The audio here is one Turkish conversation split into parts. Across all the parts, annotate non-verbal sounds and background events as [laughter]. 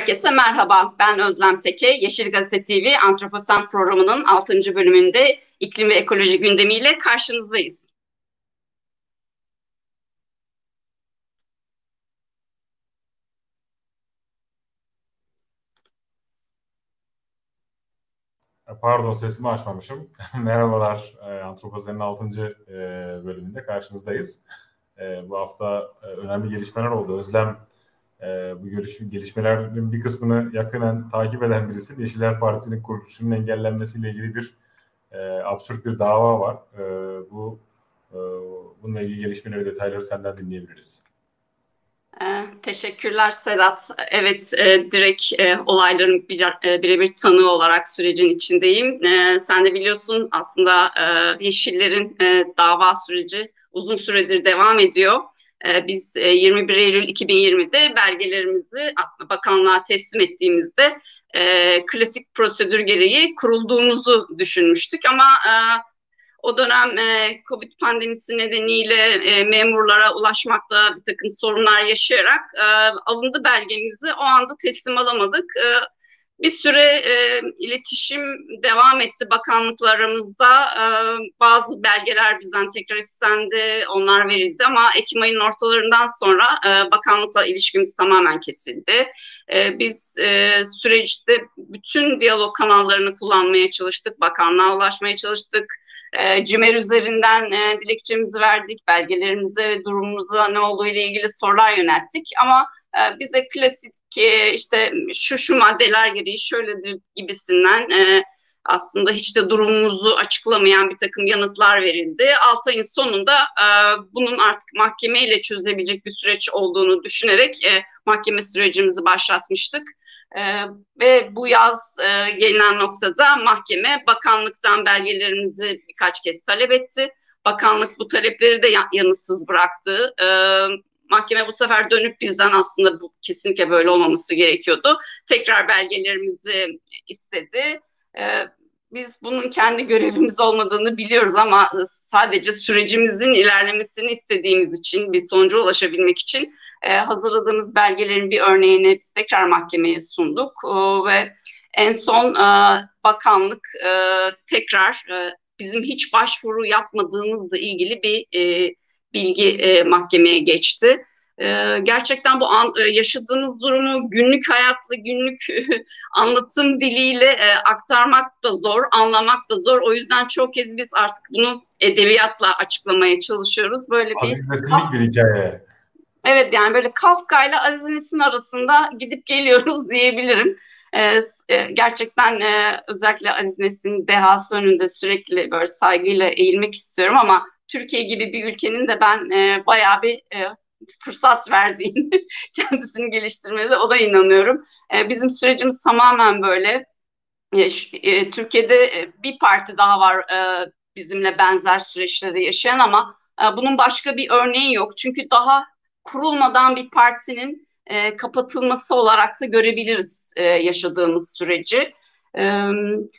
Herkese merhaba. Ben Özlem Teke. Yeşil Gazete TV Antroposen programının 6. bölümünde iklim ve ekoloji gündemiyle karşınızdayız. Pardon sesimi açmamışım. [laughs] Merhabalar Antroposen'in 6. E, bölümünde karşınızdayız. E, bu hafta e, önemli gelişmeler oldu. Özlem e, bu görüşme, gelişmelerin bir kısmını yakından takip eden birisi Yeşiller Partisi'nin kuruluşunun engellenmesiyle ilgili bir e, absürt bir dava var. E, bu e, bununla ilgili gelişmeleri detayları senden dinleyebiliriz. Ee, teşekkürler Sedat. Evet, e, direkt e, olayların e, birebir tanığı olarak sürecin içindeyim. E, sen de biliyorsun aslında e, Yeşillerin e, dava süreci uzun süredir devam ediyor. Ee, biz 21 e, Eylül 2020'de belgelerimizi aslında bakanlığa teslim ettiğimizde e, klasik prosedür gereği kurulduğumuzu düşünmüştük ama e, o dönem Covid pandemisi nedeniyle memurlara ulaşmakta bir takım sorunlar yaşayarak alındı belgemizi o anda teslim alamadık. Bir süre e, iletişim devam etti bakanlıklarımızda. E, bazı belgeler bizden tekrar istendi, onlar verildi ama Ekim ayının ortalarından sonra e, bakanlıkla ilişkimiz tamamen kesildi. E, biz e, süreçte bütün diyalog kanallarını kullanmaya çalıştık, bakanlığa ulaşmaya çalıştık. E, CİMER üzerinden e, dilekçemizi verdik, belgelerimize ve durumumuza ne olduğu ile ilgili sorular yönelttik ama e, bize klasik e, işte şu şu maddeler gereği şöyledir gibisinden e, aslında hiç de durumumuzu açıklamayan bir takım yanıtlar verildi. 6 ayın sonunda e, bunun artık mahkemeyle çözülebilecek bir süreç olduğunu düşünerek e, mahkeme sürecimizi başlatmıştık. E, ve bu yaz e, gelinen noktada mahkeme bakanlıktan belgelerimizi birkaç kez talep etti. Bakanlık bu talepleri de yanıtsız bıraktı. E, mahkeme bu sefer dönüp bizden aslında bu kesinlikle böyle olmaması gerekiyordu. Tekrar belgelerimizi istedi. E, biz bunun kendi görevimiz olmadığını biliyoruz ama sadece sürecimizin ilerlemesini istediğimiz için, bir sonuca ulaşabilmek için hazırladığımız belgelerin bir örneğini tekrar mahkemeye sunduk ve en son bakanlık tekrar bizim hiç başvuru yapmadığımızla ilgili bir bilgi mahkemeye geçti. E, gerçekten bu an, e, yaşadığımız durumu günlük hayatla, günlük [laughs] anlatım diliyle e, aktarmak da zor, anlamak da zor. O yüzden çok kez biz artık bunu edebiyatla açıklamaya çalışıyoruz. Böyle bir Aziz Nesinlik bir hikaye. Evet yani böyle Kafka ile Aziz Nesin arasında gidip geliyoruz [laughs] diyebilirim. Ee, gerçekten e, özellikle Aziz Nesin dehası önünde sürekli böyle saygıyla eğilmek istiyorum ama Türkiye gibi bir ülkenin de ben e, bayağı bir e, fırsat verdiğini [laughs] kendisini geliştirmede o da inanıyorum. E, bizim sürecimiz tamamen böyle. E, e, Türkiye'de e, bir parti daha var e, bizimle benzer süreçleri yaşayan ama e, bunun başka bir örneği yok. Çünkü daha kurulmadan bir partinin e, kapatılması olarak da görebiliriz e, yaşadığımız süreci. Evet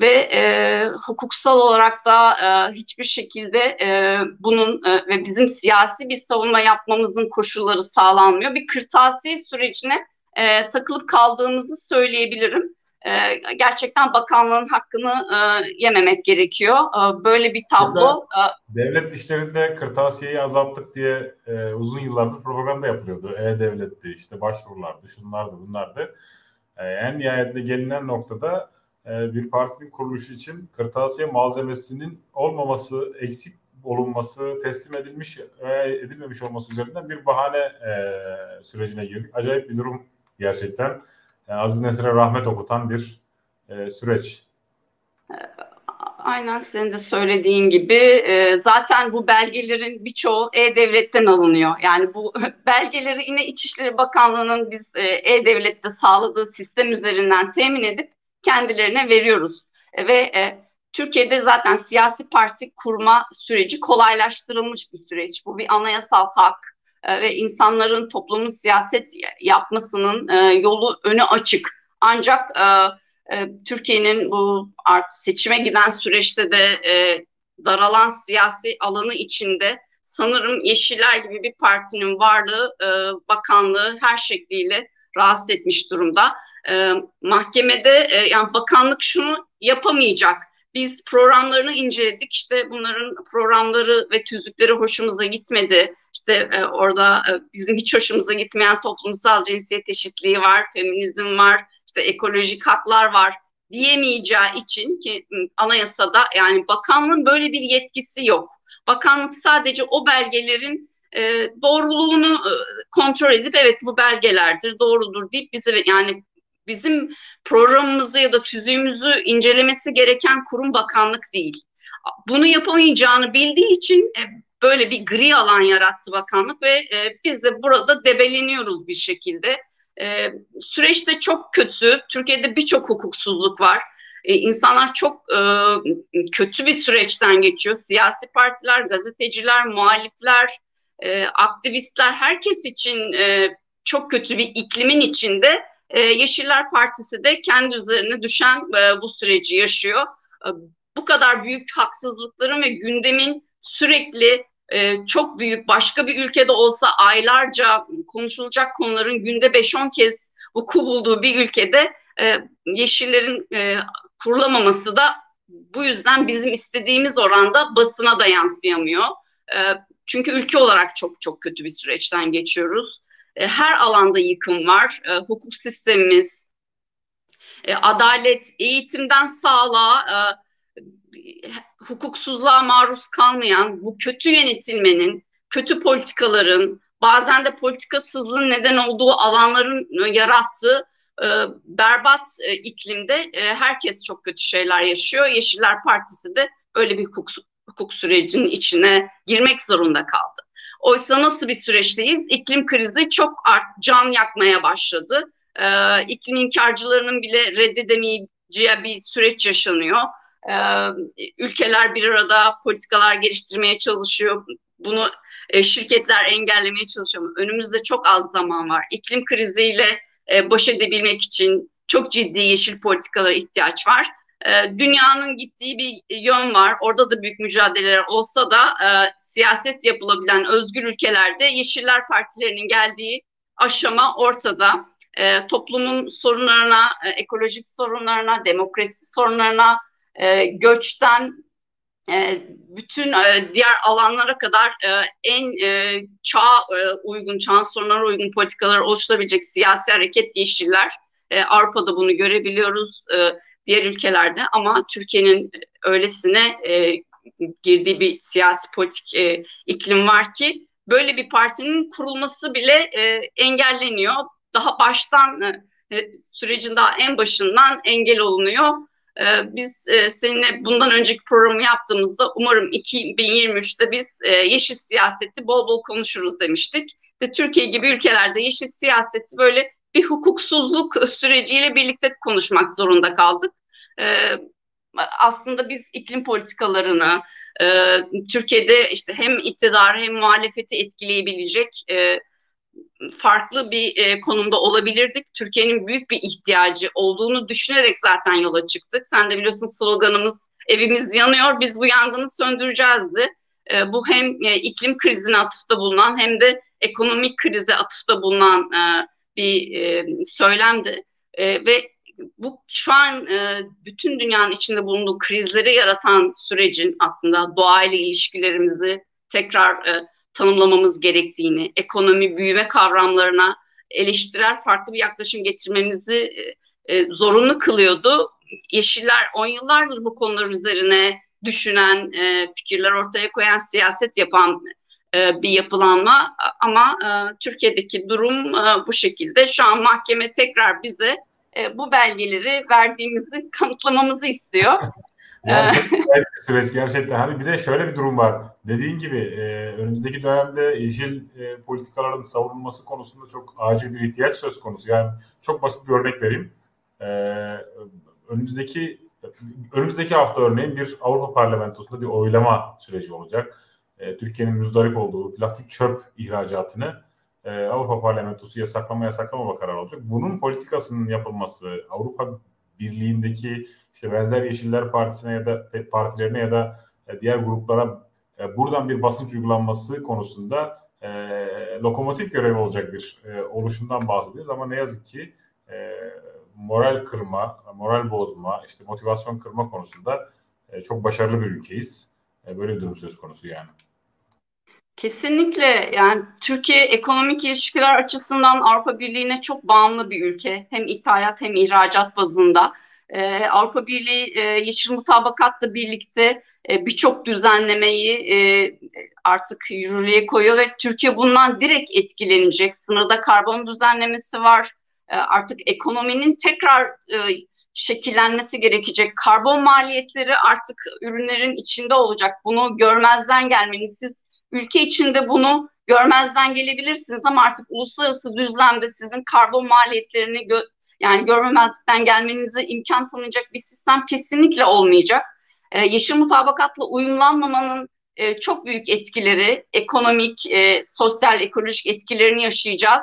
ve e, hukuksal olarak da e, hiçbir şekilde e, bunun e, ve bizim siyasi bir savunma yapmamızın koşulları sağlanmıyor. Bir kırtasiye sürecine e, takılıp kaldığımızı söyleyebilirim. E, gerçekten bakanlığın hakkını e, yememek gerekiyor. E, böyle bir tablo. E, devlet işlerinde kırtasiyeyi azalttık diye e, uzun yıllardır propaganda yapılıyordu. E-Devlet'ti, işte başvurulardı, şunlardı, bunlardı. E, en nihayetinde gelinen noktada bir partinin kuruluşu için kırtasiye malzemesinin olmaması, eksik olunması, teslim edilmiş veya edilmemiş olması üzerinden bir bahane e, sürecine girdik. Acayip bir durum gerçekten. Yani Aziz Nesin'e rahmet okutan bir e, süreç. Aynen senin de söylediğin gibi e, zaten bu belgelerin birçoğu E-Devlet'ten alınıyor. Yani bu [laughs] belgeleri yine İçişleri Bakanlığı'nın biz e, E-Devlet'te sağladığı sistem üzerinden temin edip kendilerine veriyoruz. E, ve e, Türkiye'de zaten siyasi parti kurma süreci kolaylaştırılmış bir süreç. Bu bir anayasal hak e, ve insanların toplumun siyaset yapmasının e, yolu önü açık. Ancak e, e, Türkiye'nin bu art seçime giden süreçte de e, daralan siyasi alanı içinde sanırım Yeşiller gibi bir partinin varlığı, e, bakanlığı her şekliyle rahatsız etmiş durumda. E, mahkemede e, yani bakanlık şunu yapamayacak. Biz programlarını inceledik. İşte bunların programları ve tüzükleri hoşumuza gitmedi. İşte e, orada e, bizim hiç hoşumuza gitmeyen toplumsal cinsiyet eşitliği var, feminizm var, işte ekolojik haklar var diyemeyeceği için ki anayasada yani bakanlığın böyle bir yetkisi yok. Bakanlık sadece o belgelerin e, doğruluğunu e, kontrol edip evet bu belgelerdir, doğrudur deyip bize yani bizim programımızı ya da tüzüğümüzü incelemesi gereken kurum bakanlık değil. Bunu yapamayacağını bildiği için e, böyle bir gri alan yarattı bakanlık ve e, biz de burada debeleniyoruz bir şekilde. E, süreç de çok kötü. Türkiye'de birçok hukuksuzluk var. E, insanlar çok e, kötü bir süreçten geçiyor. Siyasi partiler, gazeteciler, muhalifler, e, aktivistler herkes için e, çok kötü bir iklimin içinde e, Yeşiller Partisi de kendi üzerine düşen e, bu süreci yaşıyor. E, bu kadar büyük haksızlıkların ve gündemin sürekli e, çok büyük başka bir ülkede olsa aylarca konuşulacak konuların günde 5-10 kez vuku bulduğu bir ülkede e, Yeşillerin e, kurulamaması da bu yüzden bizim istediğimiz oranda basına da yansıyamıyor. E, çünkü ülke olarak çok çok kötü bir süreçten geçiyoruz. E, her alanda yıkım var. E, hukuk sistemimiz, e, adalet, eğitimden sağlığa, hukuksuzluğa maruz kalmayan bu kötü yönetilmenin, kötü politikaların, bazen de politikasızlığın neden olduğu alanların yarattığı berbat iklimde herkes çok kötü şeyler yaşıyor. Yeşiller Partisi de öyle bir hukuk, hukuk sürecinin içine girmek zorunda kaldı. Oysa nasıl bir süreçteyiz? İklim krizi çok art, can yakmaya başladı. Ee, iklim inkarcılarının bile reddedemeyeceği bir süreç yaşanıyor. Ee, ülkeler bir arada politikalar geliştirmeye çalışıyor. Bunu e, şirketler engellemeye çalışıyor. Önümüzde çok az zaman var. İklim kriziyle e, baş edebilmek için çok ciddi yeşil politikalara ihtiyaç var. E, dünyanın gittiği bir yön var. Orada da büyük mücadeleler olsa da e, siyaset yapılabilen özgür ülkelerde Yeşiller Partilerinin geldiği aşama ortada. E, toplumun sorunlarına, e, ekolojik sorunlarına, demokrasi sorunlarına, e, göçten e, bütün e, diğer alanlara kadar e, en e, çağ e, uygun, çağ sorunlara uygun politikalar oluşturabilecek siyasi hareket Yeşiller. E, Avrupa'da bunu görebiliyoruz. E, diğer ülkelerde ama Türkiye'nin öylesine e, girdiği bir siyasi politik e, iklim var ki böyle bir partinin kurulması bile e, engelleniyor. Daha baştan e, e sürecin daha en başından engel olunuyor. E, biz e, seninle bundan önceki programı yaptığımızda umarım 2023'te biz e, yeşil siyaseti bol bol konuşuruz demiştik. De Türkiye gibi ülkelerde yeşil siyaseti böyle bir hukuksuzluk süreciyle birlikte konuşmak zorunda kaldık. Ee, aslında biz iklim politikalarını e, Türkiye'de işte hem iktidar hem muhalefeti etkileyebilecek e, farklı bir e, konumda olabilirdik. Türkiye'nin büyük bir ihtiyacı olduğunu düşünerek zaten yola çıktık. Sen de biliyorsun sloganımız evimiz yanıyor biz bu yangını söndüreceğizdi. E, bu hem e, iklim krizine atıfta bulunan hem de ekonomik krize atıfta bulunan e, bir e, söylemdi. E, ve bu şu an e, bütün dünyanın içinde bulunduğu krizleri yaratan sürecin aslında doğayla ilişkilerimizi tekrar e, tanımlamamız gerektiğini, ekonomi büyüme kavramlarına eleştirel farklı bir yaklaşım getirmemizi e, e, zorunlu kılıyordu. Yeşiller on yıllardır bu konular üzerine düşünen, e, fikirler ortaya koyan, siyaset yapan e, bir yapılanma ama e, Türkiye'deki durum e, bu şekilde. Şu an mahkeme tekrar bize e, bu belgeleri verdiğimizi [laughs] kanıtlamamızı istiyor. [laughs] güzel bir süreç gerçekten. Hani bir de şöyle bir durum var. Dediğin gibi e, önümüzdeki dönemde yeşil e, politikaların savunulması konusunda çok acil bir ihtiyaç söz konusu. Yani çok basit bir örnek vereyim. E, önümüzdeki önümüzdeki hafta örneğin bir Avrupa Parlamentosu'nda bir oylama süreci olacak. E, Türkiye'nin müzdarip olduğu plastik çöp ihracatını e, Avrupa Parlamentosu yasaklama yasaklamama kararı olacak. Bunun politikasının yapılması, Avrupa Birliği'ndeki işte benzer Yeşiller Partisi'ne ya da partilerine ya da e, diğer gruplara buradan bir basınç uygulanması konusunda e, lokomotif görevi olacak bir e, oluşumdan bahsediyoruz ama ne yazık ki e, moral kırma, moral bozma, işte motivasyon kırma konusunda e, çok başarılı bir ülkeyiz. E, böyle bir durum söz konusu yani. Kesinlikle yani Türkiye ekonomik ilişkiler açısından Avrupa Birliği'ne çok bağımlı bir ülke. Hem ithalat hem ihracat bazında. Ee, Avrupa Birliği e, Yeşil Mutabakat'la birlikte e, birçok düzenlemeyi e, artık yürürlüğe koyuyor ve Türkiye bundan direkt etkilenecek. Sınırda karbon düzenlemesi var. E, artık ekonominin tekrar e, şekillenmesi gerekecek. Karbon maliyetleri artık ürünlerin içinde olacak. Bunu görmezden gelmeniz siz ülke içinde bunu görmezden gelebilirsiniz ama artık uluslararası düzlemde sizin karbon maliyetlerini gö yani görmemezlikten gelmenize imkan tanıyacak bir sistem kesinlikle olmayacak. Ee, yeşil mutabakatla uyumlanmamanın e, çok büyük etkileri, ekonomik, e, sosyal, ekolojik etkilerini yaşayacağız.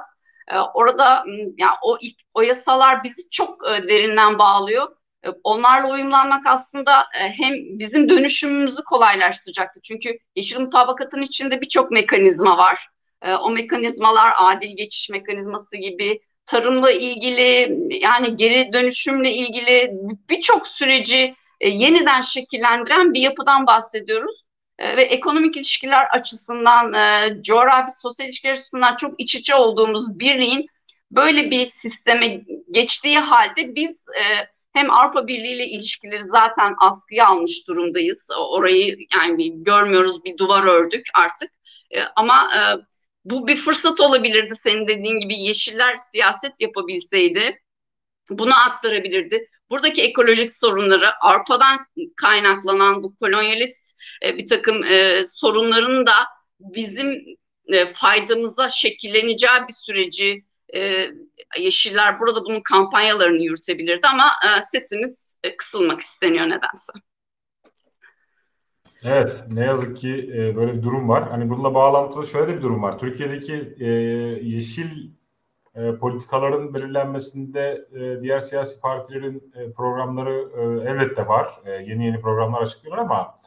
E, orada yani o o yasalar bizi çok e, derinden bağlıyor. E, onlarla uyumlanmak aslında e, hem bizim dönüşümümüzü kolaylaştıracaktır. Çünkü yeşil mutabakatın içinde birçok mekanizma var. E, o mekanizmalar adil geçiş mekanizması gibi tarımla ilgili yani geri dönüşümle ilgili birçok süreci yeniden şekillendiren bir yapıdan bahsediyoruz. Ve ekonomik ilişkiler açısından, coğrafi sosyal ilişkiler açısından çok iç içe olduğumuz birliğin böyle bir sisteme geçtiği halde biz hem Avrupa Birliği ile ilişkileri zaten askıya almış durumdayız. Orayı yani görmüyoruz bir duvar ördük artık. E, ama e, bu bir fırsat olabilirdi senin dediğin gibi yeşiller siyaset yapabilseydi. Bunu aktarabilirdi. Buradaki ekolojik sorunları Avrupa'dan kaynaklanan bu kolonyalist e, bir takım sorunların da bizim faydamıza şekilleneceği bir süreci e, Yeşiller burada bunun kampanyalarını yürütebilirdi ama e, sesimiz e, kısılmak isteniyor nedense. Evet, ne yazık ki böyle bir durum var. Hani bununla bağlantılı şöyle bir durum var. Türkiye'deki yeşil politikaların belirlenmesinde diğer siyasi partilerin programları elbette var. Yeni yeni programlar açıklıyorlar ama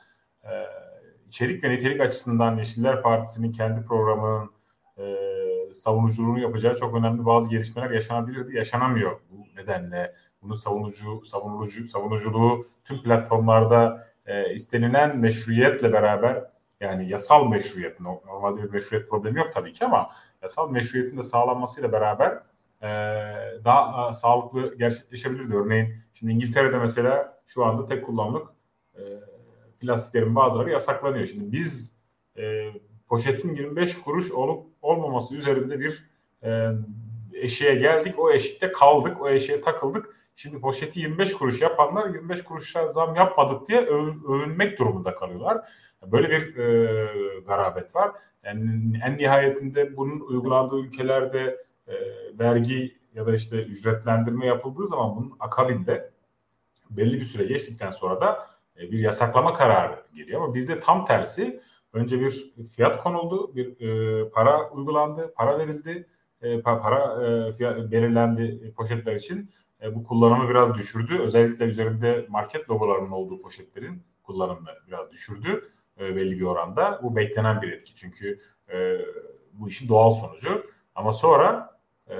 içerik ve nitelik açısından Yeşiller Partisi'nin kendi programının savunuculuğunu yapacağı çok önemli bazı gelişmeler yaşanabilirdi. Yaşanamıyor bu nedenle. Bunu savunucu, savunucu, savunuculuğu tüm platformlarda e, istenilen meşruiyetle beraber yani yasal meşruiyet, normalde bir meşruiyet problemi yok tabii ki ama yasal meşruiyetin de sağlanmasıyla beraber e, daha e, sağlıklı gerçekleşebilirdi. Örneğin şimdi İngiltere'de mesela şu anda tek kullanımlık e, plastiklerin bazıları yasaklanıyor. Şimdi biz e, poşetin 25 kuruş olup olmaması üzerinde bir e, eşiğe geldik. O eşikte kaldık. O eşiğe takıldık. Şimdi poşeti 25 kuruş yapanlar 25 kuruşa zam yapmadık diye övünmek durumunda kalıyorlar. Böyle bir e, garabet var. Yani en nihayetinde bunun uygulandığı ülkelerde e, vergi ya da işte ücretlendirme yapıldığı zaman bunun akabinde belli bir süre geçtikten sonra da e, bir yasaklama kararı geliyor. Ama bizde tam tersi Önce bir fiyat konuldu, bir e, para uygulandı, para verildi, e, para e, fiyat, belirlendi poşetler için. E, bu kullanımı biraz düşürdü. Özellikle üzerinde market logolarının olduğu poşetlerin kullanımını biraz düşürdü e, belli bir oranda. Bu beklenen bir etki çünkü e, bu işin doğal sonucu. Ama sonra e,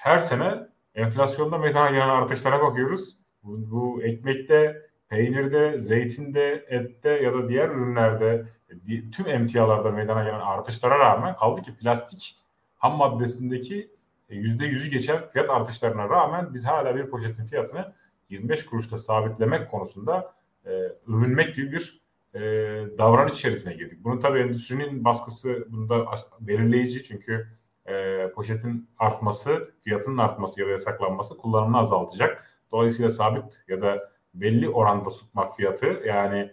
her sene enflasyonda meydana gelen artışlara bakıyoruz. Bu, bu ekmekte, peynirde, zeytinde, ette ya da diğer ürünlerde tüm emtialarda meydana gelen artışlara rağmen kaldı ki plastik ham maddesindeki yüzde yüzü geçen fiyat artışlarına rağmen biz hala bir poşetin fiyatını 25 kuruşta sabitlemek konusunda e, övünmek gibi bir e, davranış içerisine girdik. Bunun tabii endüstrinin baskısı bunda belirleyici çünkü e, poşetin artması, fiyatının artması ya da yasaklanması kullanımını azaltacak. Dolayısıyla sabit ya da belli oranda tutmak fiyatı yani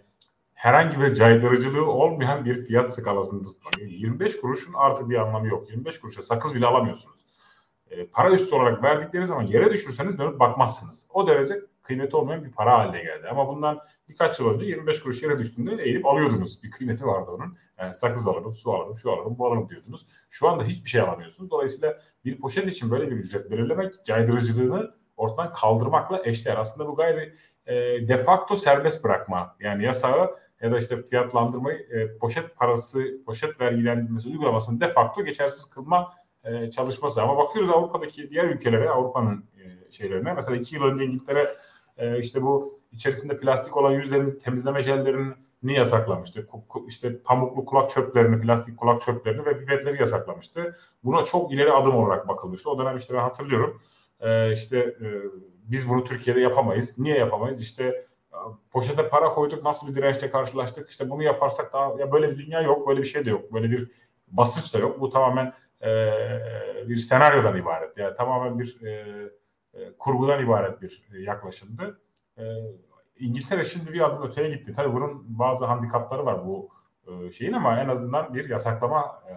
herhangi bir caydırıcılığı olmayan bir fiyat skalasında tutmak. 25 kuruşun artık bir anlamı yok. 25 kuruşa sakız bile alamıyorsunuz. E, para üstü olarak verdikleri zaman yere düşürseniz dönüp bakmazsınız. O derece kıymeti olmayan bir para haline geldi. Ama bundan birkaç yıl önce 25 kuruş yere düştüğünde eğilip alıyordunuz. Bir kıymeti vardı onun. Yani sakız alırım, su alırım, şu alırım, bu alırım diyordunuz. Şu anda hiçbir şey alamıyorsunuz. Dolayısıyla bir poşet için böyle bir ücret belirlemek caydırıcılığını ortadan kaldırmakla eşdeğer. Aslında bu gayri e, de facto serbest bırakma. Yani yasağı ya da işte fiyatlandırmayı e, poşet parası, poşet vergilendirmesi uygulamasını de facto geçersiz kılma e, çalışması. Ama bakıyoruz Avrupa'daki diğer ülkelere, Avrupa'nın e, şeylerine. Mesela iki yıl önce İngiltere e, işte bu içerisinde plastik olan yüzlerimizi temizleme jellerini yasaklamıştı. İşte pamuklu kulak çöplerini, plastik kulak çöplerini ve pipetleri yasaklamıştı. Buna çok ileri adım olarak bakılmıştı. O dönem işte ben hatırlıyorum. E, işte e, biz bunu Türkiye'de yapamayız. Niye yapamayız? İşte poşete para koyduk nasıl bir dirençle karşılaştık işte bunu yaparsak daha ya böyle bir dünya yok böyle bir şey de yok böyle bir basınç da yok bu tamamen e, bir senaryodan ibaret yani tamamen bir e, e, kurgudan ibaret bir yaklaşımdı. E, İngiltere şimdi bir adım öteye gitti. Tabii bunun bazı handikapları var bu e, şeyin ama en azından bir yasaklama e,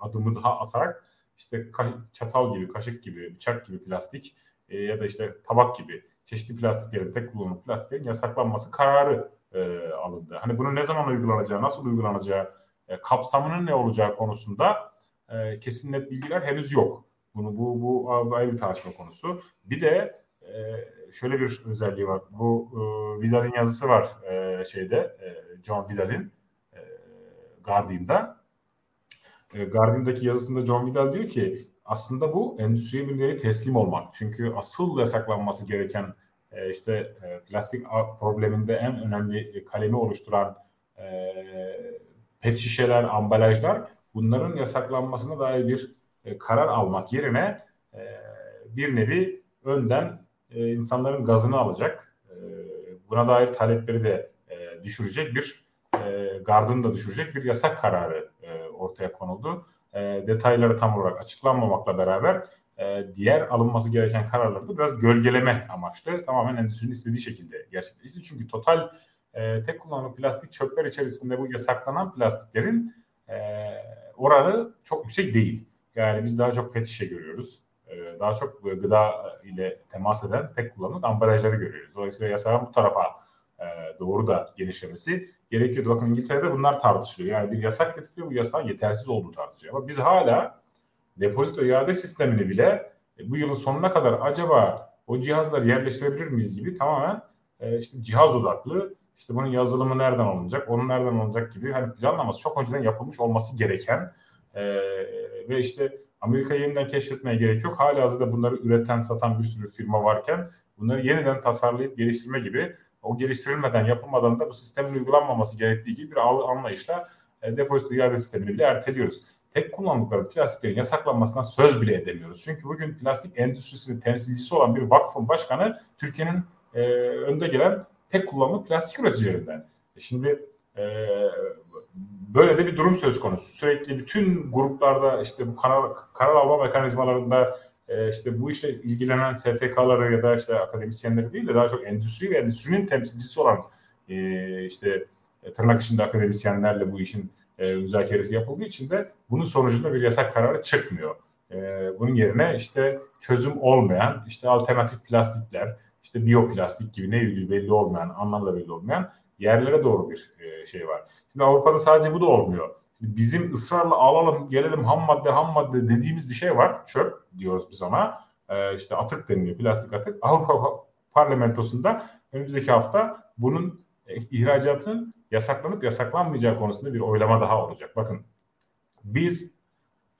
adımı daha atarak işte çatal gibi, kaşık gibi, bıçak gibi plastik e, ya da işte tabak gibi çeşitli plastiklerin, tek kullanımlı plastiklerin yasaklanması kararı e, alındı. Hani bunu ne zaman uygulanacağı, nasıl uygulanacağı, e, kapsamının ne olacağı konusunda e, kesin net bilgiler henüz yok. Bunu bu bu ayrı bir tartışma konusu. Bir de e, şöyle bir özelliği var. Bu e, Vidal'in yazısı var e, şeyde e, John Vidal'in e, Guardian'da. E, Guardian'daki yazısında John Vidal diyor ki aslında bu endüstriye bir nevi teslim olmak. Çünkü asıl yasaklanması gereken e, işte e, plastik probleminde en önemli kalemi oluşturan e, pet şişeler, ambalajlar bunların yasaklanmasına dair bir e, karar almak yerine e, bir nevi önden e, insanların gazını alacak, e, buna dair talepleri de e, düşürecek bir e, gardını da düşürecek bir yasak kararı e, ortaya konuldu e, detayları tam olarak açıklanmamakla beraber e, diğer alınması gereken kararları da biraz gölgeleme amaçlı tamamen endüstrinin istediği şekilde gerçekleşti. Çünkü total e, tek kullanımlı plastik çöpler içerisinde bu yasaklanan plastiklerin e, oranı çok yüksek değil. Yani biz daha çok pet şişe görüyoruz. E, daha çok gıda ile temas eden tek kullanımlık ambalajları görüyoruz. Dolayısıyla yasağın bu tarafa doğru da genişlemesi gerekiyordu. Bakın İngiltere'de bunlar tartışılıyor. Yani bir yasak getiriliyor, bu yasağın yetersiz olduğu tartışılıyor. Ama biz hala depozito iade sistemini bile e, bu yılın sonuna kadar acaba o cihazları yerleştirebilir miyiz gibi tamamen e, işte cihaz odaklı işte bunun yazılımı nereden alınacak, onun nereden alınacak gibi hani planlaması çok önceden yapılmış olması gereken e, ve işte Amerika'yı yeniden keşfetmeye gerek yok. Hala hazırda bunları üreten, satan bir sürü firma varken bunları yeniden tasarlayıp geliştirme gibi o geliştirilmeden yapılmadan da bu sistemin uygulanmaması gerektiği gibi bir anlayışla e, depozito iade sistemini bile erteliyoruz. Tek kullanımlıkların plastiklerin yasaklanmasından söz bile edemiyoruz. Çünkü bugün plastik endüstrisinin temsilcisi olan bir vakfın başkanı Türkiye'nin e, önde gelen tek kullanımlı plastik üreticilerinden. E şimdi e, böyle de bir durum söz konusu. Sürekli bütün gruplarda işte bu karar, karar alma mekanizmalarında e, işte bu işle ilgilenen STK'ları ya da işte akademisyenleri değil de daha çok endüstri ve endüstrinin temsilcisi olan e, işte e, tırnak içinde akademisyenlerle bu işin e, müzakeresi yapıldığı için de bunun sonucunda bir yasak kararı çıkmıyor. Bunun yerine işte çözüm olmayan işte alternatif plastikler, işte biyoplastik gibi ne yürüdüğü belli olmayan, anlamda belli olmayan yerlere doğru bir şey var. Şimdi Avrupa'da sadece bu da olmuyor bizim ısrarla alalım gelelim ham madde ham madde dediğimiz bir şey var. Çöp diyoruz biz ona. Ee, işte atık deniliyor plastik atık. [laughs] Avrupa parlamentosunda önümüzdeki hafta bunun e, ihracatının yasaklanıp yasaklanmayacağı konusunda bir oylama daha olacak. Bakın biz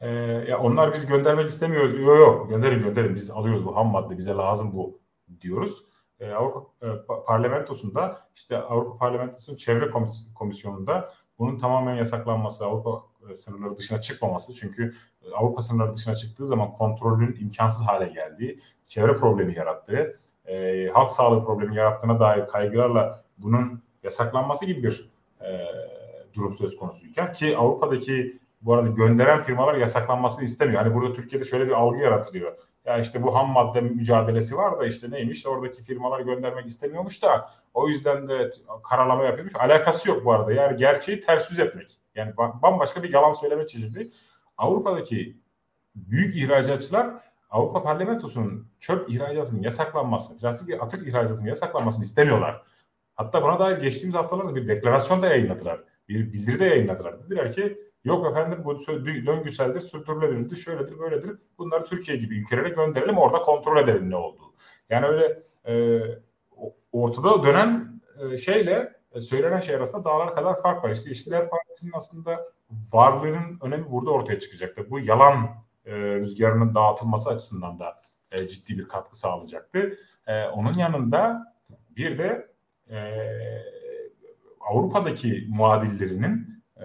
e, ya onlar biz göndermek istemiyoruz. Yok yok gönderin gönderin biz alıyoruz bu ham madde bize lazım bu diyoruz. E, Avrupa e, parlamentosunda işte Avrupa parlamentosunun çevre komisyonunda bunun tamamen yasaklanması, Avrupa e, sınırları dışına çıkmaması. Çünkü e, Avrupa sınırları dışına çıktığı zaman kontrolün imkansız hale geldiği, çevre problemi yarattığı, e, halk sağlığı problemi yarattığına dair kaygılarla bunun yasaklanması gibi bir e, durum söz konusuyken ki Avrupa'daki bu arada gönderen firmalar yasaklanmasını istemiyor. Hani burada Türkiye'de şöyle bir algı yaratılıyor. Ya işte bu ham madde mücadelesi var da işte neymiş oradaki firmalar göndermek istemiyormuş da o yüzden de karalama yapıyormuş. Alakası yok bu arada. Yani gerçeği ters yüz etmek. Yani bambaşka bir yalan söyleme çeşidi. Avrupa'daki büyük ihracatçılar Avrupa Parlamentosu'nun çöp ihracatının yasaklanması, plastik atık ihracatının yasaklanmasını istemiyorlar. Hatta buna dair geçtiğimiz haftalarda bir deklarasyon da yayınladılar. Bir bildiri de yayınladılar. Dediler ki Yok efendim bu döngüseldir, sürdürülebilirdir, şöyledir, böyledir. Bunları Türkiye gibi ülkelere gönderelim, orada kontrol edelim ne olduğu. Yani öyle e, ortada dönen e, şeyle e, söylenen şey arasında dağlar kadar fark var. İşte İşçiler Partisi'nin aslında varlığının önemi burada ortaya çıkacaktı. Bu yalan e, rüzgarının dağıtılması açısından da e, ciddi bir katkı sağlayacaktı. E, onun yanında bir de e, Avrupa'daki muadillerinin e,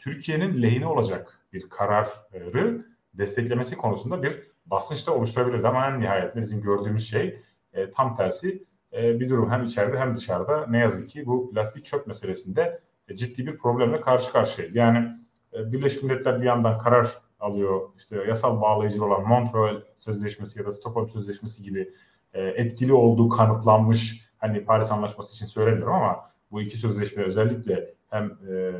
Türkiye'nin lehine olacak bir kararı desteklemesi konusunda bir basınç da oluşturabilirdi ama en nihayetinde bizim gördüğümüz şey e, tam tersi e, bir durum hem içeride hem dışarıda ne yazık ki bu plastik çöp meselesinde e, ciddi bir problemle karşı karşıyayız. Yani e, Birleşmiş Milletler bir yandan karar alıyor işte yasal bağlayıcı olan Montreal Sözleşmesi ya da Stockholm Sözleşmesi gibi e, etkili olduğu kanıtlanmış hani Paris Anlaşması için söylemiyorum ama bu iki sözleşme özellikle hem e,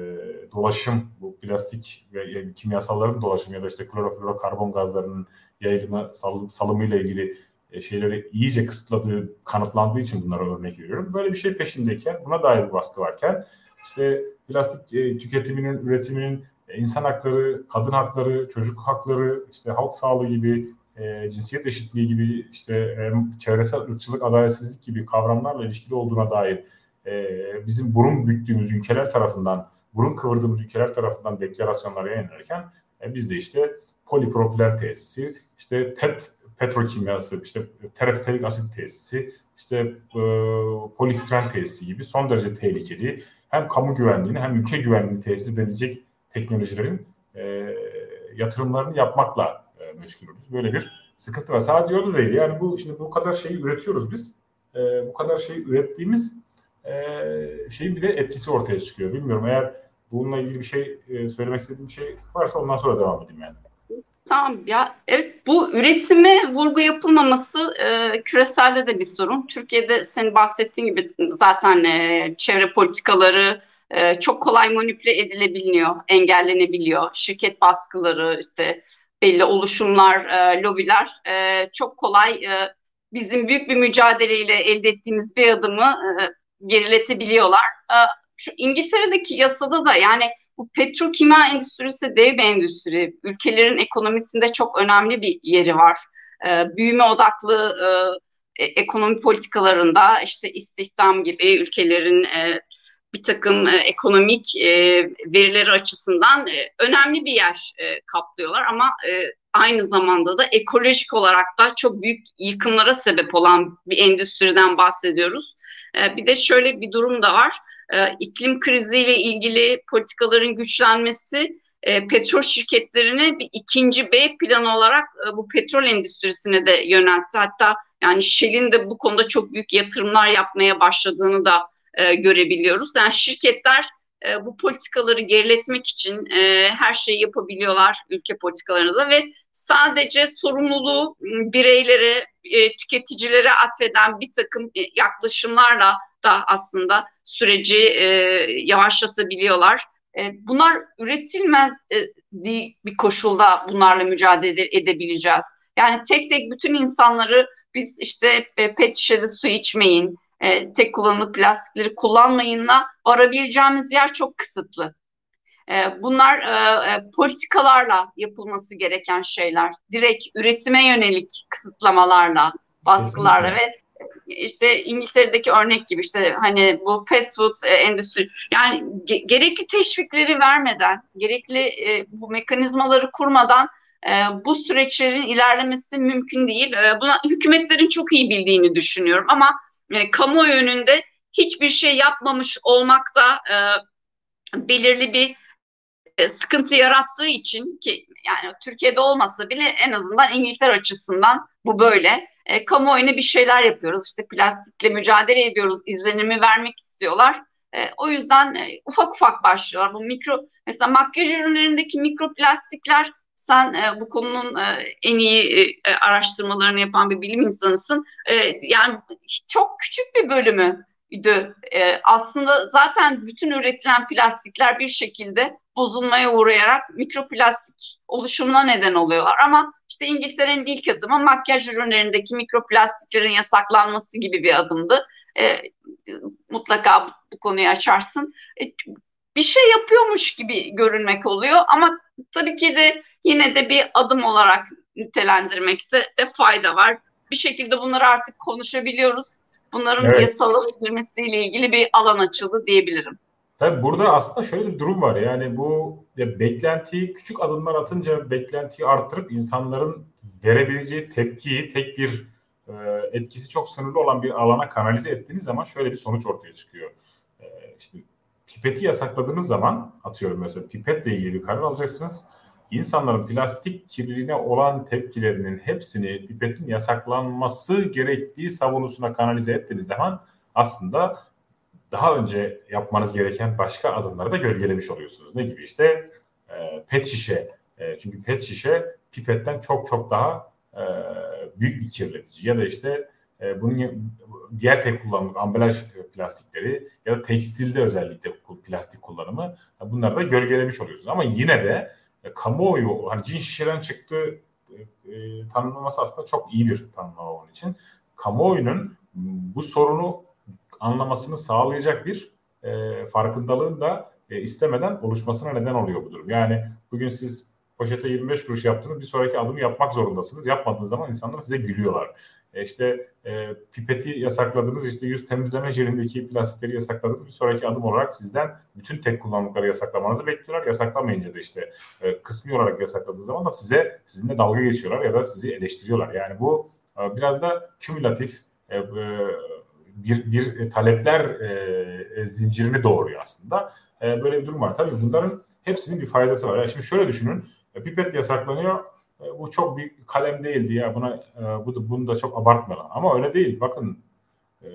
dolaşım bu plastik ve yani kimyasalların dolaşımı ya da işte kloroflorokarbon gazlarının yayılımı sal, salımıyla ilgili e, şeyleri iyice kısıtladığı kanıtlandığı için bunlara örnek veriyorum. Böyle bir şey peşindeyken buna dair bir baskı varken işte plastik e, tüketiminin, üretiminin e, insan hakları, kadın hakları, çocuk hakları, işte halk sağlığı gibi, e, cinsiyet eşitliği gibi, işte e, çevresel ırkçılık, adaletsizlik gibi kavramlarla ilişkili olduğuna dair e, bizim burun büktüğümüz ülkeler tarafından, burun kıvırdığımız ülkeler tarafından deklarasyonlar yayınlanırken e, biz de işte polipropilen tesisi, işte PET petrokimyası, işte tereftelik asit tesisi, işte e, polistiren tesisi gibi son derece tehlikeli hem kamu güvenliğini hem ülke güvenliğini tesis edebilecek teknolojilerin e, yatırımlarını yapmakla e, meşgul oluyoruz. Böyle bir sıkıntı var. Sadece o da değil. Yani bu şimdi bu kadar şeyi üretiyoruz biz. E, bu kadar şeyi ürettiğimiz e, şeyin bir de etkisi ortaya çıkıyor. Bilmiyorum eğer bununla ilgili bir şey e, söylemek istediğim bir şey varsa ondan sonra devam edeyim yani. Tamam ya evet bu üretime vurgu yapılmaması e, küreselde de bir sorun. Türkiye'de senin bahsettiğin gibi zaten e, çevre politikaları e, çok kolay manipüle edilebiliyor, engellenebiliyor. Şirket baskıları işte belli oluşumlar, e, lobiler e, çok kolay e, bizim büyük bir mücadeleyle elde ettiğimiz bir adımı e, geriletebiliyorlar. E, şu İngiltere'deki yasada da yani bu petrokimya endüstrisi dev bir endüstri. Ülkelerin ekonomisinde çok önemli bir yeri var. E, büyüme odaklı e, e, ekonomi politikalarında işte istihdam gibi ülkelerin e, bir takım e, ekonomik verileri açısından önemli bir yer kaplıyorlar ama aynı zamanda da ekolojik olarak da çok büyük yıkımlara sebep olan bir endüstriden bahsediyoruz. E, bir de şöyle bir durum da var e, iklim kriziyle ilgili politikaların güçlenmesi e, petrol şirketlerini bir ikinci B planı olarak e, bu petrol endüstrisine de yöneltti. Hatta yani Shell'in de bu konuda çok büyük yatırımlar yapmaya başladığını da e, görebiliyoruz. Yani şirketler e, bu politikaları geriletmek için e, her şeyi yapabiliyorlar ülke politikalarında da ve sadece sorumluluğu bireylere, e, tüketicilere atfeden bir takım e, yaklaşımlarla da aslında süreci e, yavaşlatabiliyorlar. E, bunlar üretilmez e, bir koşulda bunlarla mücadele edebileceğiz. Yani tek tek bütün insanları biz işte e, pet şişede su içmeyin, e, tek kullanımlık plastikleri kullanmayınla varabileceğimiz yer çok kısıtlı. E, bunlar e, e, politikalarla yapılması gereken şeyler. Direkt üretime yönelik kısıtlamalarla, baskılarla Kesinlikle. ve işte İngiltere'deki örnek gibi işte hani bu fast food e, endüstri yani ge- gerekli teşvikleri vermeden, gerekli e, bu mekanizmaları kurmadan e, bu süreçlerin ilerlemesi mümkün değil. E, buna hükümetlerin çok iyi bildiğini düşünüyorum ama e, kamuoyu önünde hiçbir şey yapmamış olmak da e, belirli bir e, sıkıntı yarattığı için ki yani Türkiye'de olmasa bile en azından İngiltere açısından bu böyle. E, kamuoyuna bir şeyler yapıyoruz. İşte plastikle mücadele ediyoruz. izlenimi vermek istiyorlar. E, o yüzden e, ufak ufak başlıyorlar. Bu mikro mesela makyaj ürünlerindeki mikroplastikler sen e, bu konunun e, en iyi e, araştırmalarını yapan bir bilim insanısın. E, yani çok küçük bir bölümü e, aslında zaten bütün üretilen plastikler bir şekilde bozulmaya uğrayarak mikroplastik oluşumuna neden oluyorlar. Ama işte İngiltere'nin ilk adımı makyaj ürünlerindeki mikroplastiklerin yasaklanması gibi bir adımdı. E, mutlaka bu, bu konuyu açarsın. E, bir şey yapıyormuş gibi görünmek oluyor ama tabii ki de yine de bir adım olarak nitelendirmekte de fayda var. Bir şekilde bunları artık konuşabiliyoruz Bunların evet. yasallaştırılmasıyla ilgili bir alan açıldı diyebilirim. Tabii burada aslında şöyle bir durum var. Yani bu ya beklentiyi küçük adımlar atınca beklentiyi arttırıp insanların verebileceği tepkiyi tek bir e, etkisi çok sınırlı olan bir alana kanalize ettiğiniz zaman şöyle bir sonuç ortaya çıkıyor. E, işte pipeti yasakladığınız zaman atıyorum mesela pipetle ilgili bir karar alacaksınız. İnsanların plastik kirliliğine olan tepkilerinin hepsini pipetin yasaklanması gerektiği savunusuna kanalize ettiğiniz zaman aslında daha önce yapmanız gereken başka adımları da gölgelemiş oluyorsunuz. Ne gibi işte e, pet şişe. E, çünkü pet şişe pipetten çok çok daha e, büyük bir kirletici. Ya da işte e, bunun diğer tek kullanımlık ambalaj plastikleri ya da tekstilde özellikle plastik kullanımı bunları da gölgelemiş oluyorsunuz. Ama yine de e, kamuoyu hani cin şişeden çıktı e, e, tanımlaması aslında çok iyi bir tanımlama onun için. Kamuoyunun bu sorunu anlamasını sağlayacak bir e, farkındalığın da e, istemeden oluşmasına neden oluyor bu durum. Yani bugün siz poşete 25 kuruş yaptınız bir sonraki adımı yapmak zorundasınız. Yapmadığınız zaman insanlar size gülüyorlar. E işte e, pipeti yasakladınız, işte yüz temizleme jelindeki plastikleri yasakladınız. Bir sonraki adım olarak sizden bütün tek kullanımlıkları yasaklamanızı bekliyorlar. Yasaklamayınca da işte e, kısmi olarak yasakladığı zaman da size sizinle dalga geçiyorlar ya da sizi eleştiriyorlar. Yani bu e, biraz da kümülatif e, e, bir, bir talepler e, zincirini doğuruyor aslında. E, böyle bir durum var. Tabii bunların hepsinin bir faydası var. Yani şimdi şöyle düşünün. E, pipet yasaklanıyor. E, bu çok bir kalem değildi ya. Buna e, bu da, bunu da çok abartmayalım. Ama öyle değil. Bakın e,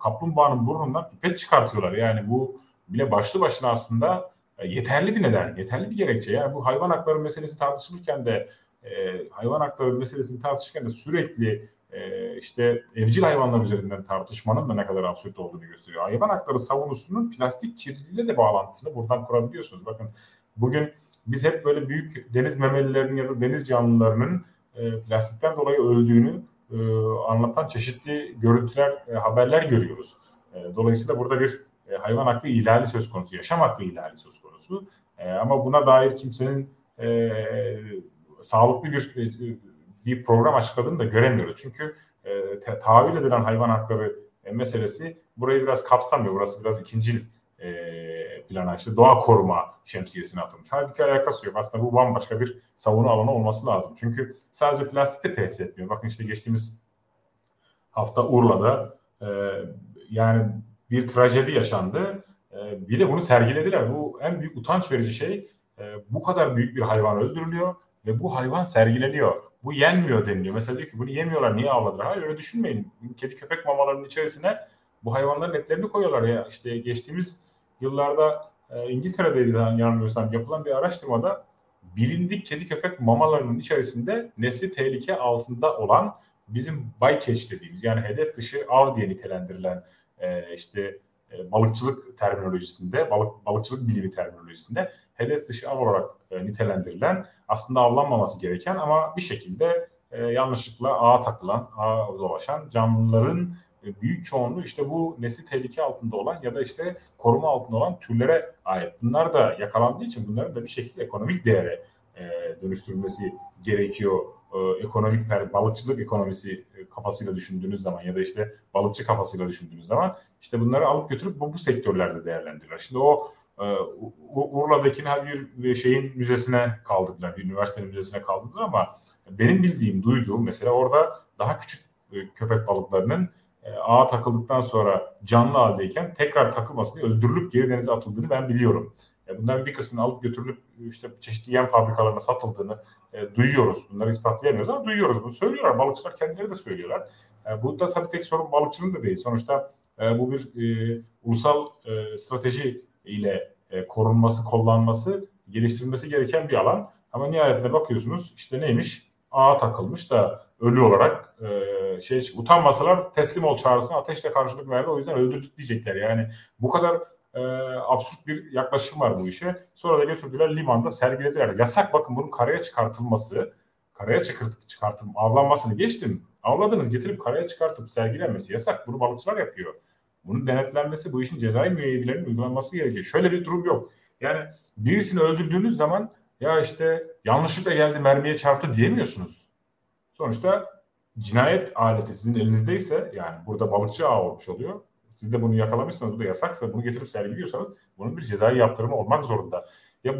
kaplumbağanın burnundan pipet çıkartıyorlar. Yani bu bile başlı başına aslında e, yeterli bir neden, yeterli bir gerekçe. Yani bu hayvan hakları meselesi tartışılırken de e, hayvan hakları meselesini tartışırken de sürekli e, işte evcil hayvanlar üzerinden tartışmanın da ne kadar absürt olduğunu gösteriyor. Hayvan hakları savunusunun plastik kirliliğiyle de bağlantısını buradan kurabiliyorsunuz. Bakın bugün biz hep böyle büyük deniz memelilerinin ya da deniz canlılarının e, plastikten dolayı öldüğünü e, anlatan çeşitli görüntüler, e, haberler görüyoruz. E, dolayısıyla burada bir e, hayvan hakkı ihlali söz konusu, yaşam hakkı ihlali söz konusu. E, ama buna dair kimsenin e, sağlıklı bir e, bir program açıkladığını da göremiyoruz. Çünkü e, tahayyül edilen hayvan hakları e, meselesi burayı biraz kapsamıyor. Burası biraz ikinci e, plana işte doğa koruma şemsiyesine atılmış. Halbuki alakası yok. Aslında bu bambaşka bir savunu alanı olması lazım. Çünkü sadece plastikte tesis etmiyor. Bakın işte geçtiğimiz hafta Urla'da e, yani bir trajedi yaşandı. E, bir de bunu sergilediler. Bu en büyük utanç verici şey. E, bu kadar büyük bir hayvan öldürülüyor ve bu hayvan sergileniyor. Bu yenmiyor deniliyor. Mesela diyor ki bunu yemiyorlar niye avladılar? Hayır öyle düşünmeyin. Kedi köpek mamalarının içerisine bu hayvanların etlerini koyuyorlar ya. İşte geçtiğimiz yıllarda e, İngiltere'deydi yanılmıyorsam yapılan bir araştırmada bilindik kedi köpek mamalarının içerisinde nesli tehlike altında olan bizim bycatch dediğimiz yani hedef dışı av diye nitelendirilen e, işte e, balıkçılık terminolojisinde, balık balıkçılık bilimi terminolojisinde hedef dışı av olarak e, nitelendirilen aslında avlanmaması gereken ama bir şekilde e, yanlışlıkla ağa takılan, ağa dolaşan canlıların büyük çoğunluğu işte bu nesil tehlike altında olan ya da işte koruma altında olan türlere ait. Bunlar da yakalandığı için bunların da bir şekilde ekonomik değere e, dönüştürülmesi gerekiyor. E, ekonomik balıkçılık ekonomisi e, kafasıyla düşündüğünüz zaman ya da işte balıkçı kafasıyla düşündüğünüz zaman işte bunları alıp götürüp bu, bu sektörlerde değerlendirirler. Şimdi o e, Urla'dakini hadi bir şeyin müzesine kaldırdılar, bir üniversitenin müzesine kaldırdılar ama benim bildiğim, duyduğum mesela orada daha küçük e, köpek balıklarının e, ağa takıldıktan sonra canlı haldeyken tekrar takılmasını öldürülüp geri denize atıldığını ben biliyorum. E, bunların bir kısmını alıp götürülüp işte çeşitli yem fabrikalarına satıldığını e, duyuyoruz. Bunları ispatlayamıyoruz ama duyuyoruz. Bunu söylüyorlar. Balıkçılar kendileri de söylüyorlar. E, bu da tabii tek sorun balıkçının da değil. Sonuçta e, bu bir e, ulusal e, strateji ile e, korunması, kullanması, geliştirilmesi gereken bir alan. Ama nihayetinde bakıyorsunuz işte neymiş? Ağa takılmış da ölü olarak e, şey utanmasalar teslim ol çağrısına ateşle karşılık verdi. O yüzden öldürdük diyecekler. Yani bu kadar e, absürt bir yaklaşım var bu işe. Sonra da götürdüler limanda sergilediler. Yasak bakın bunun karaya çıkartılması, karaya çıkart, çıkartım, avlanmasını geçtim. Avladınız getirip karaya çıkartıp sergilenmesi yasak. Bunu balıkçılar yapıyor. Bunun denetlenmesi, bu işin cezai müeyyidelerinin uygulanması gerekiyor. Şöyle bir durum yok. Yani birisini öldürdüğünüz zaman ya işte yanlışlıkla geldi mermiye çarptı diyemiyorsunuz. Sonuçta cinayet aleti sizin elinizdeyse yani burada balıkçı ağı olmuş oluyor. Siz de bunu yakalamışsanız bu da yasaksa bunu getirip sergiliyorsanız bunun bir cezai yaptırımı olmak zorunda. Ya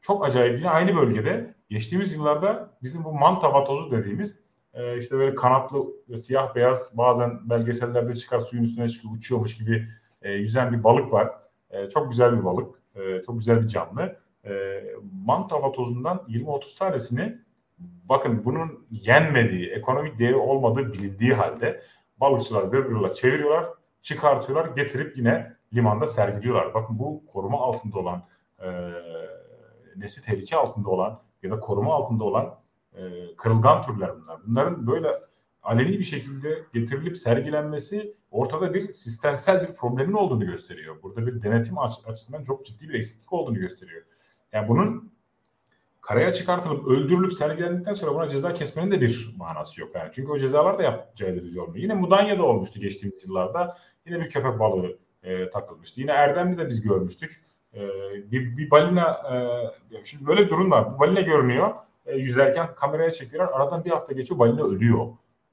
çok acayip yine aynı bölgede geçtiğimiz yıllarda bizim bu manta vatozu dediğimiz e, işte böyle kanatlı siyah beyaz bazen belgesellerde çıkar suyun üstüne çıkıyor uçuyormuş gibi e, yüzen bir balık var. E, çok güzel bir balık. Çok güzel bir canlı. E, manta vatozundan 20-30 tanesini bakın bunun yenmediği, ekonomik değeri olmadığı bilindiği halde balıkçılar gırgırla çeviriyorlar, çıkartıyorlar, getirip yine limanda sergiliyorlar. Bakın bu koruma altında olan, e, nesli tehlike altında olan ya da koruma altında olan e, kırılgan türler bunlar. Bunların böyle aleni bir şekilde getirilip sergilenmesi ortada bir sistemsel bir problemin olduğunu gösteriyor. Burada bir denetim açısından çok ciddi bir eksiklik olduğunu gösteriyor. Yani bunun karaya çıkartılıp öldürülüp sergilendikten sonra buna ceza kesmenin de bir manası yok. Yani. Çünkü o cezalar da yap caydırıcı olmuyor. Yine Mudanya'da olmuştu geçtiğimiz yıllarda. Yine bir köpek balığı e, takılmıştı. Yine Erdemli'de biz görmüştük. E, bir, bir balina, e, şimdi böyle bir durum var. Bu balina görünüyor. E, yüzerken kameraya çekiyorlar. Aradan bir hafta geçiyor balina ölüyor.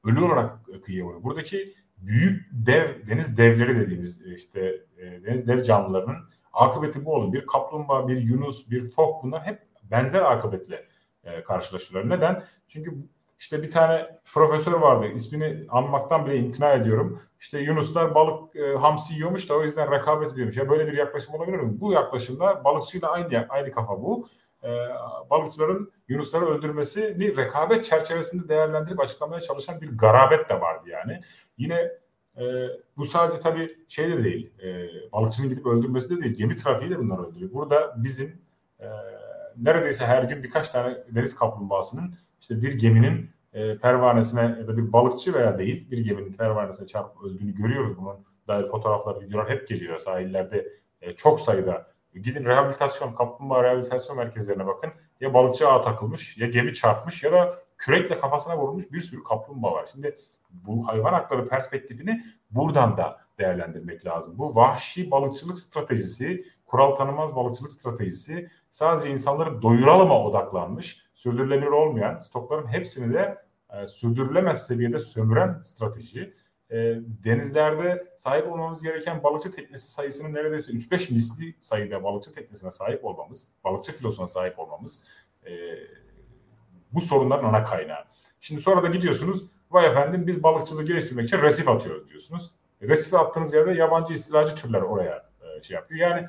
Ölü olarak kıyıya vuruyor. Buradaki büyük dev, deniz devleri dediğimiz işte e, deniz dev canlılarının akıbeti bu olur. Bir kaplumbağa, bir yunus, bir fok bunlar hep benzer akıbetle e, karşılaşıyorlar. Neden? Çünkü işte bir tane profesör vardı. ismini anmaktan bile imtina ediyorum. İşte Yunuslar balık e, hamsi yiyormuş da o yüzden rekabet ediyormuş. Ya böyle bir yaklaşım olabilir mi? Bu yaklaşımda balıkçıyla aynı aynı kafa bu. E, balıkçıların Yunusları öldürmesini rekabet çerçevesinde değerlendirip açıklamaya çalışan bir garabet de vardı yani. Yine e, bu sadece tabii şey de değil. E, balıkçının gidip öldürmesi de değil. Gemi trafiği de bunlar öldürüyor. Burada bizim e, neredeyse her gün birkaç tane deniz kaplumbağasının işte bir geminin e, pervanesine ya da bir balıkçı veya değil bir geminin pervanesine çarpıp öldüğünü görüyoruz. Bunun dair fotoğraflar, videolar hep geliyor sahillerde e, çok sayıda. Gidin rehabilitasyon, kaplumbağa rehabilitasyon merkezlerine bakın. Ya balıkçı ağa takılmış, ya gemi çarpmış ya da kürekle kafasına vurulmuş bir sürü kaplumbağa var. Şimdi bu hayvan hakları perspektifini buradan da değerlendirmek lazım. Bu vahşi balıkçılık stratejisi, kural tanımaz balıkçılık stratejisi sadece insanları doyuralıma odaklanmış, sürdürülebilir olmayan stokların hepsini de e, sürdürülemez seviyede sömüren strateji. E, denizlerde sahip olmamız gereken balıkçı teknesi sayısının neredeyse 3-5 misli sayıda balıkçı teknesine sahip olmamız, balıkçı filosuna sahip olmamız e, bu sorunların ana kaynağı. Şimdi sonra da gidiyorsunuz, vay efendim biz balıkçılığı geliştirmek için resif atıyoruz diyorsunuz. Resife attığınız yerde yabancı istilacı türler oraya e, şey yapıyor. Yani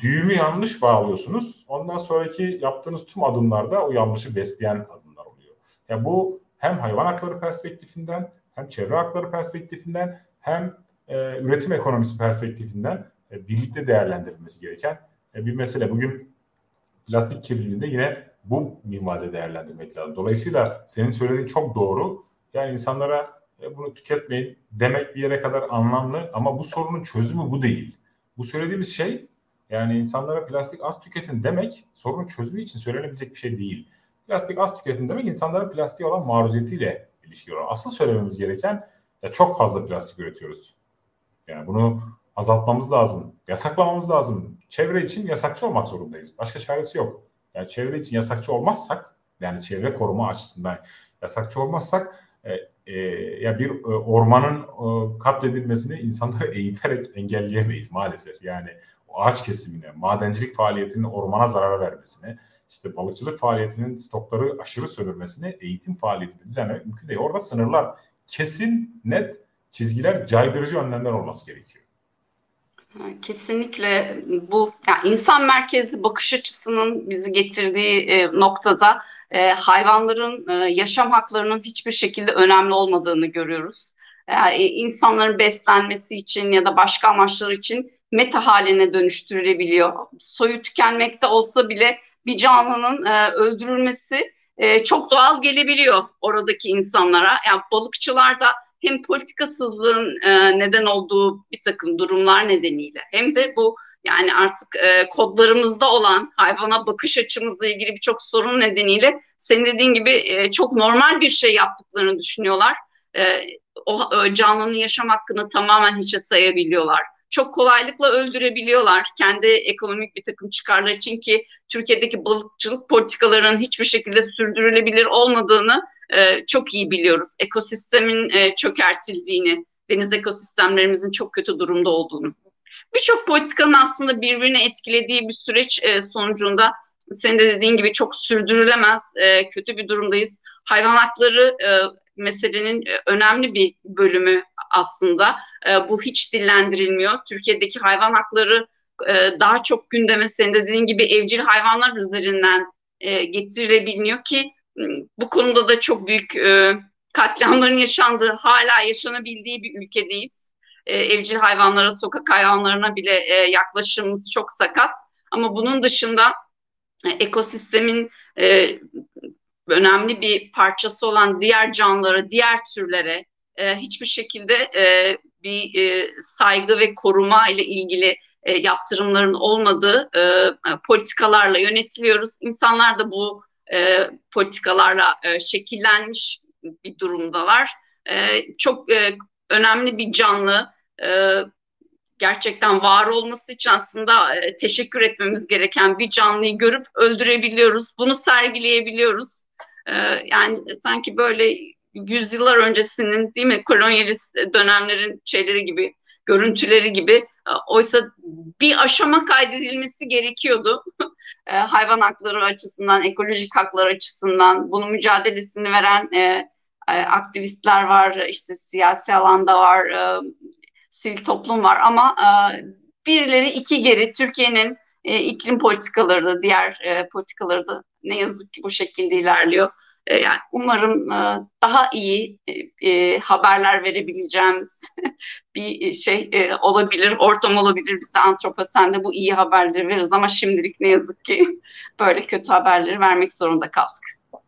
düğümü yanlış bağlıyorsunuz. Ondan sonraki yaptığınız tüm adımlarda o yanlışı besleyen adımlar oluyor. Ya bu hem hayvan hakları perspektifinden hem çevre hakları perspektifinden hem e, üretim ekonomisi perspektifinden e, birlikte değerlendirilmesi gereken e, bir mesele. Bugün plastik kirliliğinde yine bu minvalde değerlendirmek lazım. Dolayısıyla senin söylediğin çok doğru. Yani insanlara e, bunu tüketmeyin demek bir yere kadar anlamlı ama bu sorunun çözümü bu değil. Bu söylediğimiz şey yani insanlara plastik az tüketin demek sorunun çözümü için söylenebilecek bir şey değil. Plastik az tüketin demek insanlara plastiğe olan maruziyetiyle ilişkili. Asıl söylememiz gereken ya çok fazla plastik üretiyoruz. Yani bunu azaltmamız lazım. Yasaklamamız lazım. Çevre için yasakçı olmak zorundayız. Başka çaresi yok. Yani çevre için yasakçı olmazsak yani çevre koruma açısından yasakçı olmazsak e, e, ya bir e, ormanın e, katledilmesini insanları [laughs] eğiterek engelleyemeyiz maalesef. Yani ağaç kesimine, madencilik faaliyetinin ormana zarar vermesine, işte balıkçılık faaliyetinin stokları aşırı sömürmesine, eğitim faaliyetini düzenlemek mümkün değil. Orada sınırlar kesin, net çizgiler, caydırıcı önlemler olması gerekiyor. Kesinlikle bu yani insan merkezli bakış açısının bizi getirdiği e, noktada e, hayvanların e, yaşam haklarının hiçbir şekilde önemli olmadığını görüyoruz. Yani e, insanların beslenmesi için ya da başka amaçlar için meta haline dönüştürülebiliyor. Soyu tükenmekte olsa bile bir canlının e, öldürülmesi e, çok doğal gelebiliyor oradaki insanlara. Yani balıkçılar da hem politikasızlığın e, neden olduğu bir takım durumlar nedeniyle hem de bu yani artık e, kodlarımızda olan hayvana bakış açımızla ilgili birçok sorun nedeniyle senin dediğin gibi e, çok normal bir şey yaptıklarını düşünüyorlar. E, o e, canlının yaşam hakkını tamamen hiçe sayabiliyorlar çok kolaylıkla öldürebiliyorlar. Kendi ekonomik bir takım çıkarlar için ki Türkiye'deki balıkçılık politikalarının hiçbir şekilde sürdürülebilir olmadığını e, çok iyi biliyoruz. Ekosistemin e, çökertildiğini, deniz ekosistemlerimizin çok kötü durumda olduğunu. Birçok politikanın aslında birbirini etkilediği bir süreç e, sonucunda senin de dediğin gibi çok sürdürülemez, e, kötü bir durumdayız. Hayvan hakları e, meselenin e, önemli bir bölümü aslında. E, bu hiç dillendirilmiyor. Türkiye'deki hayvan hakları e, daha çok gündeme senin de dediğin gibi evcil hayvanlar üzerinden e, getirilebiliyor ki bu konuda da çok büyük e, katliamların yaşandığı, hala yaşanabildiği bir ülkedeyiz. E, evcil hayvanlara, sokak hayvanlarına bile e, yaklaşımımız çok sakat. Ama bunun dışında e, ekosistemin e, önemli bir parçası olan diğer canlılara, diğer türlere e, hiçbir şekilde e, bir e, saygı ve koruma ile ilgili e, yaptırımların olmadığı e, politikalarla yönetiliyoruz. İnsanlar da bu e, politikalarla e, şekillenmiş bir durumdalar. E, çok e, önemli bir canlı e, gerçekten var olması için aslında e, teşekkür etmemiz gereken bir canlıyı görüp öldürebiliyoruz. Bunu sergileyebiliyoruz. E, yani sanki böyle yüzyıllar öncesinin değil mi kolonyalist dönemlerin şeyleri gibi görüntüleri gibi e, oysa bir aşama kaydedilmesi gerekiyordu [laughs] e, hayvan hakları açısından ekolojik haklar açısından bunun mücadelesini veren e, e, aktivistler var işte siyasi alanda var e, sivil toplum var ama e, birileri iki geri Türkiye'nin e, iklim politikaları da diğer e, politikaları da ne yazık ki bu şekilde ilerliyor. E, yani umarım e, daha iyi e, haberler verebileceğimiz [laughs] bir şey olabilir, ortam olabilir. Biz de bu iyi haberleri veririz ama şimdilik ne yazık ki [laughs] böyle kötü haberleri vermek zorunda kaldık.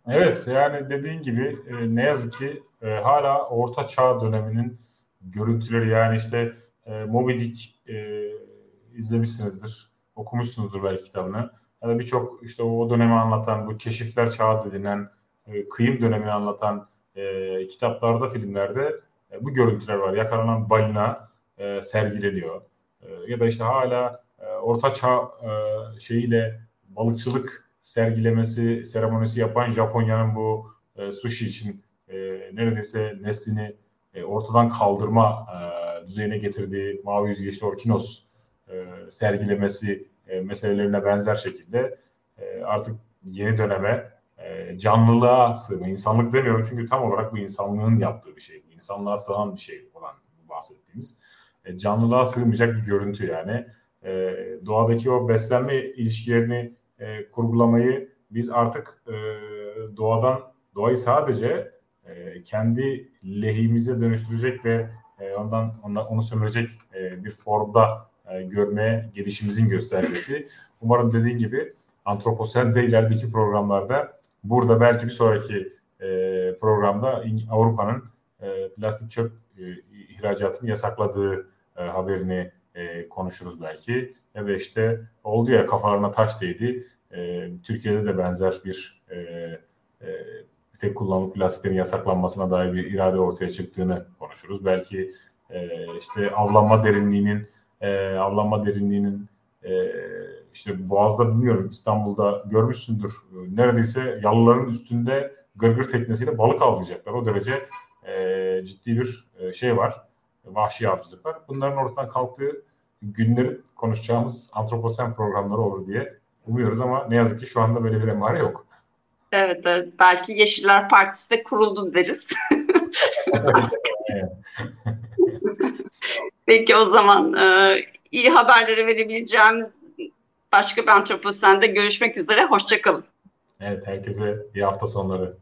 Evet yani dediğin gibi ne yazık ki hala Orta Çağ döneminin görüntüleri yani işte Moby Dick izlemişsinizdir, okumuşsunuzdur belki kitabını. Yani birçok işte o dönemi anlatan, bu keşifler çağı dedilen, e, kıyım dönemini anlatan e, kitaplarda, filmlerde e, bu görüntüler var. Yakalanan balina e, sergileniyor. E, ya da işte hala e, Orta Çağ e, şeyiyle balıkçılık sergilemesi, seremonisi yapan Japonya'nın bu e, sushi için e, neredeyse neslini e, ortadan kaldırma e, düzeyine getirdiği mavi yüzgeçli orkinos e, sergilemesi e, meselelerine benzer şekilde e, artık yeni döneme e, canlılığa sığma, insanlık demiyorum çünkü tam olarak bu insanlığın yaptığı bir şey, bu insanlığa sığan bir şey olan bahsettiğimiğimiz e, canlılığa sığmayacak bir görüntü yani. E, doğadaki o beslenme ilişkilerini e, kurgulamayı biz artık e, doğadan doğayı sadece e, kendi lehimize dönüştürecek ve e, ondan ona, onu sömürecek e, bir formda e, görmeye gelişimizin göstergesi. Umarım dediğin gibi Antroposen'de ilerideki programlarda burada belki bir sonraki e, programda Avrupa'nın e, plastik çöp e, ihracatını yasakladığı e, haberini e, konuşuruz belki. Ya da işte oldu ya kafalarına taş değdi. E, Türkiye'de de benzer bir e, e, tek kullanımlı plastiklerin yasaklanmasına dair bir irade ortaya çıktığını konuşuruz. Belki e, işte avlanma derinliğinin e, avlanma derinliğinin e, işte Boğaz'da bilmiyorum İstanbul'da görmüşsündür. Neredeyse yalıların üstünde gırgır teknesiyle balık avlayacaklar. O derece e, ciddi bir e, şey var. Vahşi avcılık var. Bunların ortadan kalktığı günleri konuşacağımız antroposen programları olur diye umuyoruz ama ne yazık ki şu anda böyle bir emare yok. Evet, evet. Belki Yeşiller Partisi de kuruldu deriz. [laughs] Peki o zaman e, iyi haberleri verebileceğimiz başka bir antroposende görüşmek üzere. Hoşçakalın. Evet, herkese iyi hafta sonları.